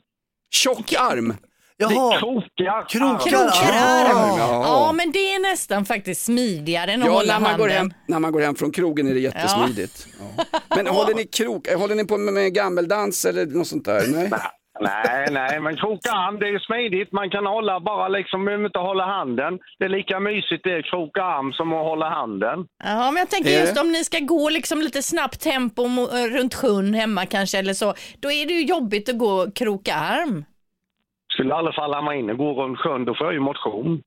Tjockarm? Jaha. Krokar. Krokarm. Ja. Ja, men det är nästan faktiskt smidigare än att Ja, hålla när man, handen. går hem, när man går hem från krogen är det jättesmidigt. Ja. Men håller ni krok, håller ni på med, gammeldans eller något sånt där? Nej? Nej, nej, men krokarm det är smidigt. Man kan hålla bara liksom, man behöver inte hålla handen. Det är lika mysigt det krokarm som att hålla handen. Ja, men jag tänker Är just det? om ni ska gå liksom lite snabbt tempo eh, runt sjön hemma kanske eller så, då är det ju jobbigt att gå kroka arm. Skulle alla falla mig in och gå runt sjön, då får jag ju motion.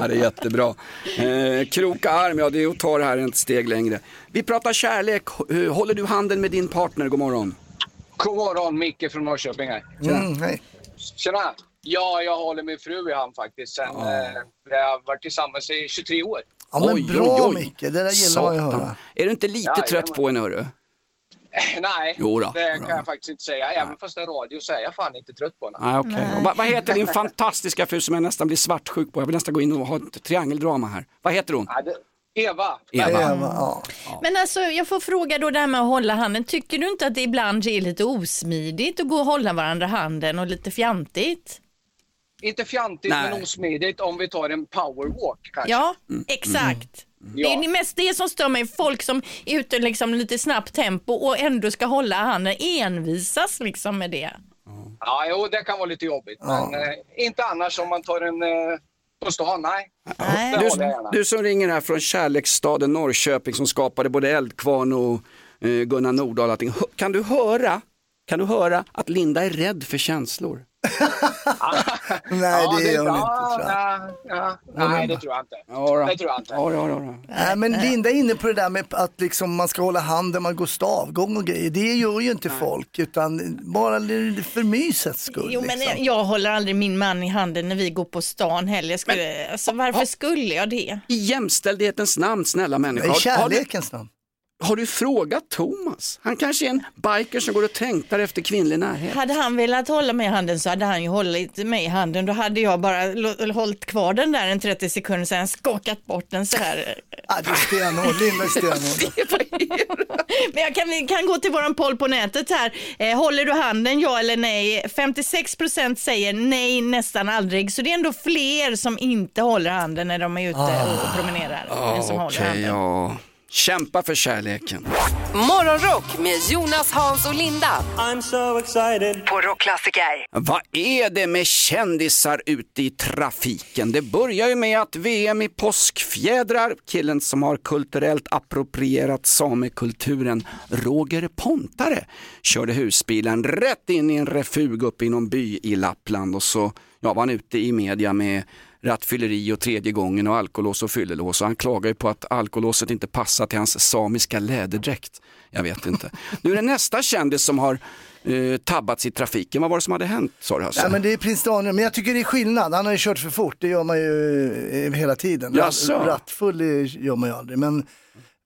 Ja, det är jättebra. Eh, kroka arm, ja det är att ta det här ett steg längre. Vi pratar kärlek. H- Håller du handen med din partner? God morgon. God morgon, Micke från Norrköping här. Mm, hej. Tjena! Ja, jag håller min fru i hand faktiskt. Sen, eh, vi har varit tillsammans i 23 år. Ja, men bra Micke, det där gillar ju att höra. Är du inte lite Ja, trött på henne hörru? Nej, Jo då. det kan jag faktiskt inte säga. Även fast det är radio så är jag fan inte trött på henne. Nej. Och Vad, vad heter din fantastiska fru som jag nästan blir svartsjuk på? Jag vill nästan gå in och ha ett triangeldrama här. Vad heter hon? Ja, det, Eva. Eva. Men alltså, jag får fråga då det här med att hålla handen. Tycker du inte att det ibland är lite osmidigt att gå och hålla varandra handen och lite fjantigt? Inte fjantigt Nej. men osmidigt om vi tar en powerwalk kanske. Ja, exakt. Det är Ja. mest det som stör mig. Folk som är ute liksom lite snabbt tempo och ändå ska hålla handen, envisas liksom med det. Ja, jo, det kan vara lite jobbigt. Ja. Men eh, inte annars om man tar en eh, på stan, nej. Jag Du, du som ringer här från kärleksstaden Norrköping som skapade både Eldkvarn och eh, Gunnar Nordahl och allting. Kan du höra? Kan du höra att Linda är rädd för känslor? Nej, Ja, det är hon inte tror jag. ja, ja. Nej, det tror jag inte. Ja. Det tror jag inte. Ja, ja, ja, Nej, men Linda är inne på det där med att liksom man ska hålla handen, man går stavgång och grejer. Det gör ju inte folk, utan bara för mysets skull. Jo, men liksom. jag håller aldrig min man i handen när vi går på stan heller. Jag skulle, alltså, varför skulle jag det? I jämställdhetens namn, snälla människor. I kärlekens namn. Har du frågat Thomas? Han kanske är en biker som går och trängtar efter kvinnlig närhet. Hade han velat hålla mig i handen så hade han ju hållit mig i handen. Då hade jag bara hållit kvar den där en 30 sekunder sen skakat bort den så här. Ja, det är stenhård, Linda är stenhård. Men jag kan, kan gå till våran poll på nätet här. Eh, håller du handen, ja eller nej? 56% säger nej nästan aldrig. Så det är ändå fler som inte håller handen när de är ute och promenerar. än som Ja, håller Okej, handen. ja. Kämpa för kärleken. Morgonrock med Jonas, Hans och Linda. I'm so excited. På Rockklassiker. Vad är det med kändisar ute i trafiken? Det börjar ju med att VM i påskfjädrar, killen som har kulturellt approprierat samekulturen, Roger Pontare, körde husbilen rätt in i en refug uppe i någon by i Lappland och så ja, var han ute i media med rattfylleri och tredje gången och alkolås och fyllelås och han klagar ju på att alkolåset inte passar till hans samiska läderdräkt. Jag vet inte. Nu är det nästa kändis som har eh, tabbats i trafiken. Vad var det som hade hänt sa du Hasse? Ja, men det är prins Daniel, men jag tycker det är skillnad. Han har ju kört för fort, det gör man ju eh, hela tiden. Jaså? Rattfull gör man ju aldrig. Men,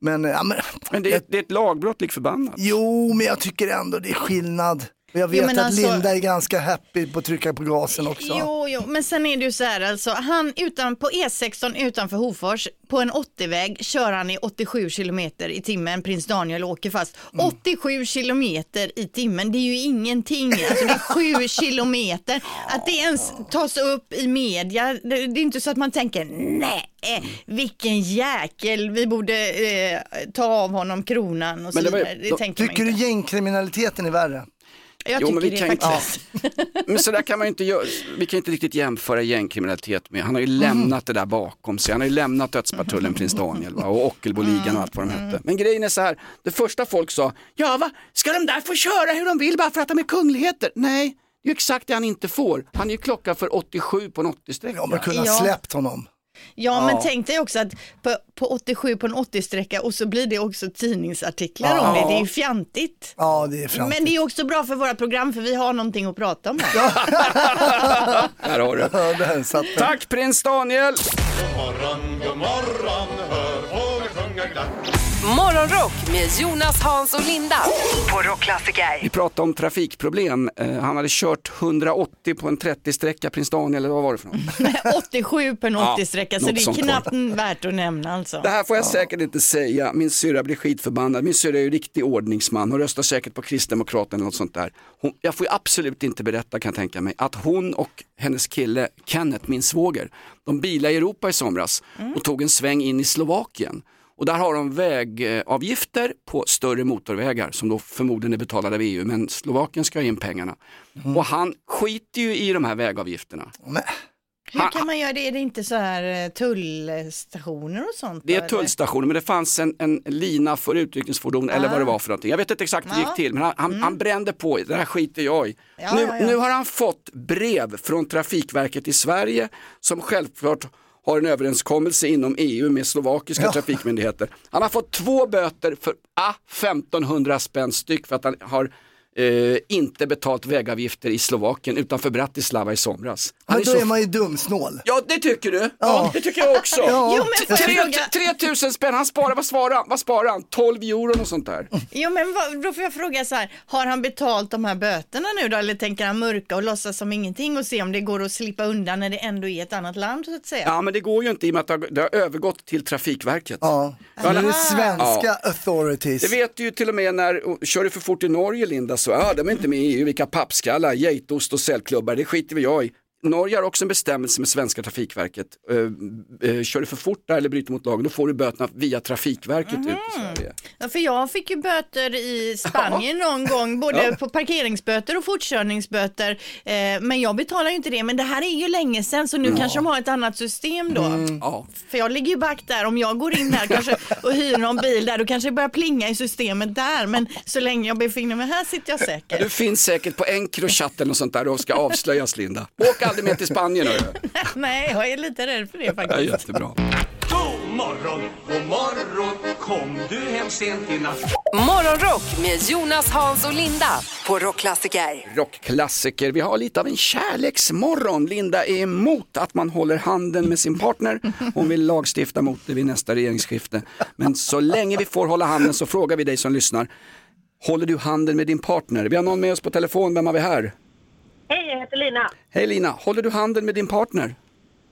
men, ja, men, Men det är, det är ett lagbrott lik förbannat. jo, men jag tycker ändå det är skillnad. Och jag vet Jo, men att alltså- Linda är ganska happy på att trycka på gasen också. Jo, jo, men sen är det ju så här alltså, han utan, på E16 utanför Hofors, på en 80-väg kör han i 87 kilometer i timmen, prins Daniel åker fast. Mm. 87 kilometer i timmen, det är ju ingenting, alltså det är 7 kilometer. Att det ens tas upp i media, det, det är inte så att man tänker nej, vilken jäkel, vi borde eh, ta av honom kronan och så vidare. Tycker du gängkriminaliteten är värre? Jag Jo, tycker men vi det kan inte- faktiskt. Men så där kan man ju inte göra. Vi kan inte riktigt jämföra gängkriminalitet med. Han har ju lämnat det där bakom sig. Han har ju lämnat dödspatrullen Prins Daniel va? och Ockelboligan och allt vad de hette. Men grejen är så här, det första folk sa, ja va, ska de där få köra hur de vill bara för att de är kungligheter? Nej, det är ju exakt det han inte får. Han är ju klockan för 87 på en 80-sträcka. Ja, men kunna Ja. släppt honom. Ja, men tänk dig också att på, på 87 på en 80-sträcka och så blir det också tidningsartiklar Ja. om det. Det är ju fjantigt. Ja, det är framtid. Men det är också bra för våra program för vi har någonting att prata om här. Här har du. Ja, där satt den. Tack prins Daniel! God morgon, god morgon, hör fåglar sjunga glatt. Morgonrock med Jonas, Hans och Linda. På Rockklassiker. Vi pratade om trafikproblem. Eh, han hade kört 180 på en 30-sträcka, prins Daniel, eller vad var det för något? 87 på en Ja, 80-sträcka så något det är sånt knappt värt att nämna alltså. Det här får jag säkert inte säga, min syrra blir skitförbannad. Min syrra är ju riktig ordningsman, hon röstar säkert på Kristdemokraterna eller något sånt där. Hon, jag får ju absolut inte berätta kan jag tänka mig, att hon och hennes kille Kenneth, min svåger, de bilade i Europa i somras och tog en sväng in i Slovakien. Och där har de vägavgifter på större motorvägar som då förmodligen är betalade av EU, men Slovakien ska ha in pengarna. Och han skiter ju i de här vägavgifterna. Hur kan man göra det? Är det inte så här eh, tullstationer och sånt? Det är eller? tullstationer men det fanns en, en lina för utryckningsfordon eller Ah. vad det var för någonting. Jag vet inte exakt hur det gick till men han, han, han brände på, det här skiter jag i. Ja, nu, ja, ja. nu har han fått brev från Trafikverket i Sverige som självklart har en överenskommelse inom EU med slovakiska Ja. trafikmyndigheter. Han har fått två böter för ah, 1500 spänn styck för att han har eh, inte betalt vägavgifter i Slovakien utanför Bratislava i somras. Han Men är då så är man ju dumsnål. Ja det tycker du. Ja, Ja. det tycker jag också. Ja. Jo, men får jag Tre- fråga- 3000 spänn, han sparar, vad sparar han? Vad sparar han? 12 euro och sånt där. Jo men vad, då får jag fråga så här, har han betalt de här böterna nu då eller tänker han mörka och låtsas som ingenting och se om det går att slippa undan när det ändå är ett annat land så att säga? Ja men det går ju inte i och med att det har, det har övergått till Trafikverket. Ja, Ja, det är svenska Ja. authorities. Det vet du ju till och med när, kör du för fort i Norge Linda så, ja de är inte med i EU, vilka pappskallar, geitost och säljklubbar, det skiter vi jag i. Norge har också en bestämmelse med svenska Trafikverket. Uh, uh, kör du för fort där eller bryter mot lagen, då får du böterna via Trafikverket ut i Sverige. Ja, för jag fick ju böter i Spanien någon gång, både Ja. på parkeringsböter och fortkörningsböter. Eh, men jag betalar ju inte det, men det här är ju länge sedan så nu Ja. kanske de har ett annat system då. Ja. För jag ligger ju back där, om jag går in här kanske och hyr någon bil där, då kanske det börjar plinga i systemet där. Men så länge jag befinner mig här sitter jag säker. Du finns säkert på Encrochat eller något sånt där och ska avslöjas Linda. Åk aldrig med till Spanien. Nej, jag är lite rädd för det Ja, faktiskt. jättebra. God morgon, god morgon, kom du hem sent i natt? Morgonrock med Jonas, Hans och Linda på Rockklassiker. Rockklassiker. Vi har lite av en kärleksmorgon. Linda är emot att man håller handen med sin partner. Hon vill lagstifta mot det vid nästa regeringsskifte. Men så länge vi får hålla handen så frågar vi dig som lyssnar. Håller du handen med din partner? Vi har någon med oss på telefon. Vem har vi här? Heter Lina. Hej Lina, håller du handen med din partner?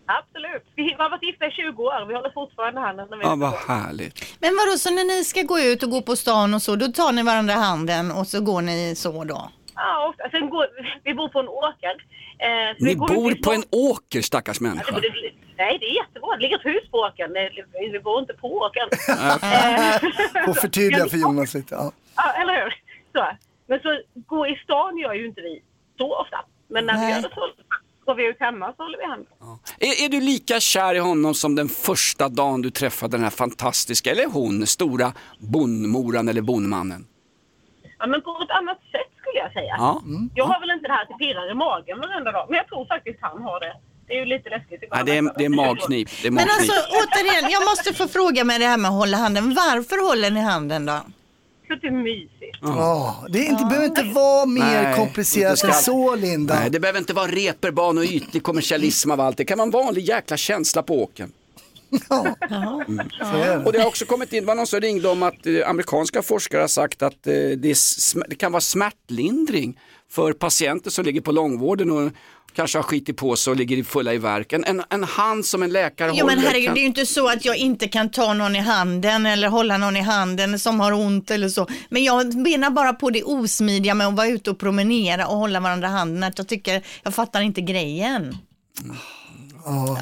Absolut. Vi har varit gifta i 20 år. Vi håller fortfarande handen när vi Ja, vad härligt. Men vadå, så när ni ska gå ut och gå på stan och så, då tar ni varandra i handen och så går ni så då? Ja, och sen går, vi bor på en åker. Eh, så vi Ni går bor ut i på en åker stackars människa. Alltså, det- Nej, det är jättebra. Det ligger ett hus på åkern. Det- Vi bor inte på åkern. Får förtydliga för Jonas lite. Ja. Ja, eller hur? Så. Men så gå i stan gör ju inte vi så ofta. Men när vi Nej. gör det så går vi ut hemma så håller vi handen. Är, är du lika kär i honom som den första dagen du träffade den här fantastiska, eller hon, stora bondmoran eller bondmannen? Ja, men på ett annat sätt skulle jag säga. Ja. Jag har väl inte det här att det pirrar i magen varenda dag. Men jag tror faktiskt han har det. Det är ju lite läskigt. Nej, det, är, det är magknip. Det är Men magknip. alltså återigen, jag måste få fråga med det här med att hålla handen. Varför håller ni handen då? Det är mysigt. Ja, det är inte, behöver inte vara mer Nej, komplicerat inte än ska- så Linda. Nej, det behöver inte vara reperban och ytlig kommersialism av allt. Det kan vara en vanlig jäkla känsla på åken. Mm. Och det har också kommit in, det var någon som ringde om att eh, amerikanska forskare har sagt att eh, det, är sm- det kan vara smärtlindring för patienter som ligger på långvården och kanske har skitit på sig och ligger fulla i verk. En, en, en hand som en läkare Jo men håller herregud, kan- det är ju inte så att jag inte kan ta någon i handen eller hålla någon i handen som har ont eller så. Men jag menar bara på det osmidiga med att vara ute och promenera och hålla varandra i handen. Att jag tycker, jag fattar inte grejen.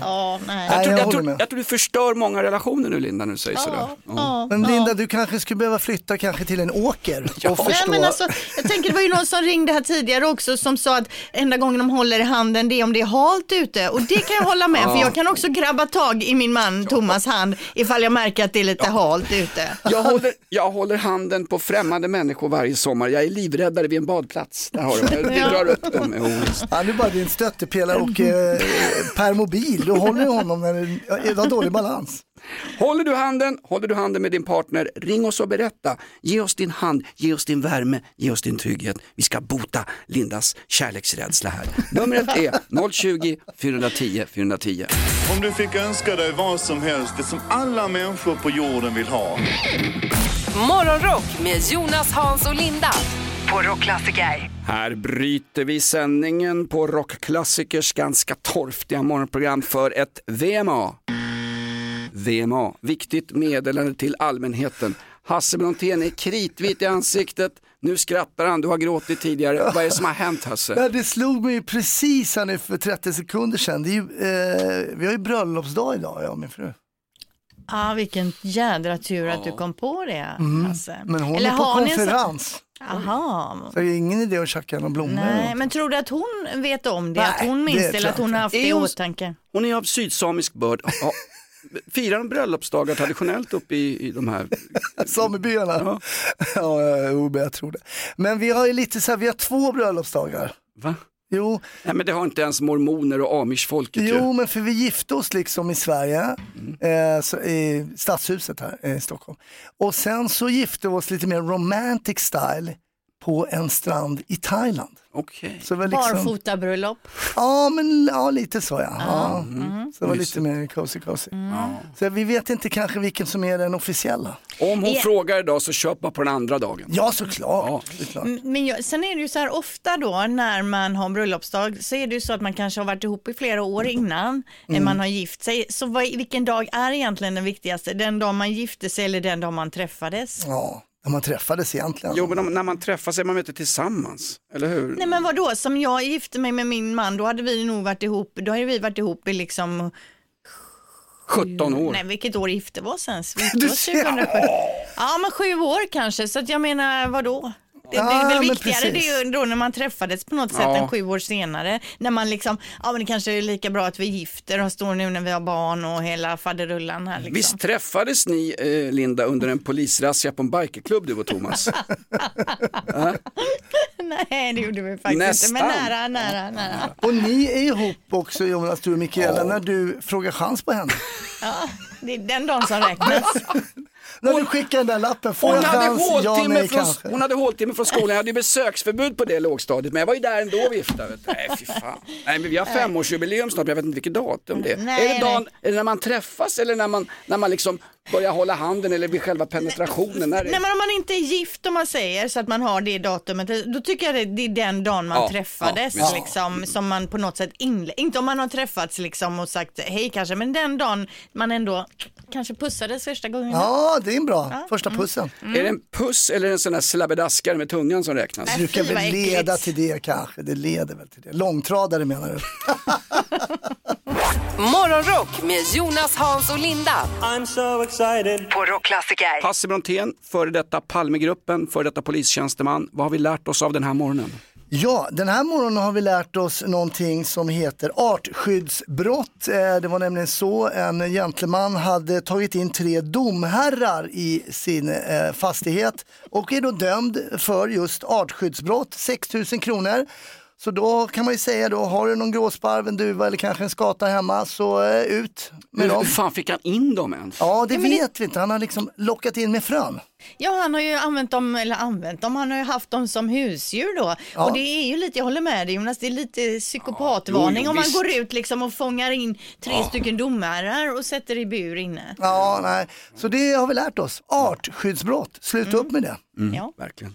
Ja, nej. Jag tror, jag jag, håller tror, med. jag tror du förstör många relationer nu Linda när du säger sådär. Ja. Men Linda, du kanske skulle behöva flytta kanske till en åker och Nej, förstå. men alltså, jag tänker det var ju någon som ringde här tidigare också som sa att enda gången de håller i handen det är om det är halt ute och det kan jag hålla med för Ja. jag kan också grabba tag i min man Thomas hand ifall jag märker att det är lite halt ute. Jag, håller, jag håller handen på främmande människor varje sommar. Jag är livräddare vid en badplats. Där har du. Vi Ja. drar upp dem. Visst. Han är bara din stöttepelare och eh, per mobil, du håller honom när du har dålig balans. Håller du handen, håller du handen med din partner, ring oss och berätta. Ge oss din hand, ge oss din värme, ge oss din trygghet. Vi ska bota Lindas kärleksrädsla här. Numret är 020 410 410. Om du fick önska dig vad som helst, det som alla människor på jorden vill ha. Morgonrock med Jonas, Hans och Linda på Rockklassiker. Här bryter vi sändningen på Rockklassikers ganska torftiga morgonprogram för ett VMA. VMA, viktigt meddelande till allmänheten. Hasse Brontén är kritvit i ansiktet. Nu skrattar han, du har gråtit tidigare. Vad är det som har hänt Hasse? Ja, det slog mig precis här nu för 30 sekunder sedan. Det är ju, eh, vi har ju bröllopsdag idag, jag och min fru. Ah, vilken jädra tur att du kom på det Mm. Hasse. Men hon Eller är på konferens. Aha. Så det är ingen idé att tjacka några blommor. Nej, men tror du att hon vet om det? Nej, att hon minns det eller att hon har haft det i hon- åtanke? Hon är av sydsamisk börd. Ja, firar de bröllopsdagar traditionellt uppe i, i de här? Samebyarna? Ja, ja jag tror det. Men vi har ju lite så här, vi har två bröllopsdagar. Va? Jo. Nej men det har inte ens mormoner och amishfolket ju. Jo, men för vi gifte oss liksom i Sverige, eh, så, i stadshuset här eh, i Stockholm. Och sen så gifte vi oss lite mer romantic style på en strand i Thailand. Så var liksom, Barfotabröllop? ja, men ja, lite så ja. ja. mm. Så det var lite mer cozy cozy. Så vi vet inte kanske vilken som är den officiella. Om hon Ja. frågar idag så köp bara på den andra dagen. Ja, såklart. såklart. Mm, Men jag, sen är det ju så här ofta då när man har bröllopsdag så är det ju så att man kanske har varit ihop i flera år innan Mm. man har gift sig. Så vad, vilken dag är egentligen den viktigaste? Den dag man gifte sig eller den dag man träffades? Ja, när man träffades egentligen. Jo men om, när man träffas är man inte tillsammans, eller hur? Nej men vadå, som jag gifte mig med min man, då hade vi nog varit ihop, då hade vi varit ihop i liksom 17 år. Nej, vilket år gifte vi oss ens? Vi Du ser. 2007. Ja, men sju år kanske, så att jag menar vadå? Det, det är väl men viktigare det då när man träffades på något sätt Ja. än sju år senare. När man liksom, ja men det kanske är lika bra att vi gifter och står nu när vi har barn och hela faderullan här liksom. Visst träffades ni, eh, Linda, under en polisrazzia på en bikerklubb du och Thomas? Nej, det gjorde vi faktiskt Nästan. inte, men nära, nära, nära. Och ni är ihop också Jonas, du och Mikaela, när du frågar chans på henne. Ja, det är den dagen som räknas. När du skickar den där lappen, får Hon jag hade, chans? Ja, nej, från, kanske. hon hade håltimme från skolan, jag hade ju besöksförbud på det lågstadiet men jag var ju där ändå och viftade. Nej fy fan. Nej men vi har femårsjubileum snart, men jag vet inte vilket datum det är. Nej, är, det dagen, är det när man träffas eller när man, när man liksom börjar hålla handen eller vid själva penetrationen? Nej men om man inte är gift om man säger så att man har det datumet, då tycker jag det, det är den dagen man Ja, träffades ja, liksom, som man på något sätt inle- inte om man har träffats liksom och sagt hej kanske, men den dagen man ändå kanske pussades första gången. Ja, det är en bra första pussen. Är det en puss eller en sån där slabbedaskare med tungan som räknas? Det brukar väl leda till det kanske, det leder väl till det. Långtradare menar du? Morgonrock med Jonas, Hans och Linda. I'm so excited. På Rockklassiker. Hasse Brontén, före detta Palmegruppen, före detta polistjänsteman. Vad har vi lärt oss av den här morgonen? Ja, den här morgonen har vi lärt oss någonting som heter artskyddsbrott. Eh, det var nämligen så en gentleman hade tagit in tre domherrar i sin eh, fastighet och är då dömd för just artskyddsbrott, 6 000 kronor. Så då kan man ju säga då, har du någon gråsparv, en duva eller kanske en skata hemma så eh, ut med Men hur dem. fan fick han in dem ens? Ja, det Ja, men vet vi inte. Han har liksom lockat in med frön. Ja, han har ju använt dem, eller använt dem, han har ju haft dem som husdjur då. Ja. Och det är ju lite, jag håller med dig Jonas, det är lite psykopatvarning jo, jo, om man visst. går ut liksom och fångar in tre Ja. stycken domherrar och sätter i bur inne. Ja, nej. Så det har vi lärt oss. Artskyddsbrott, sluta upp med det. Ja. Verkligen.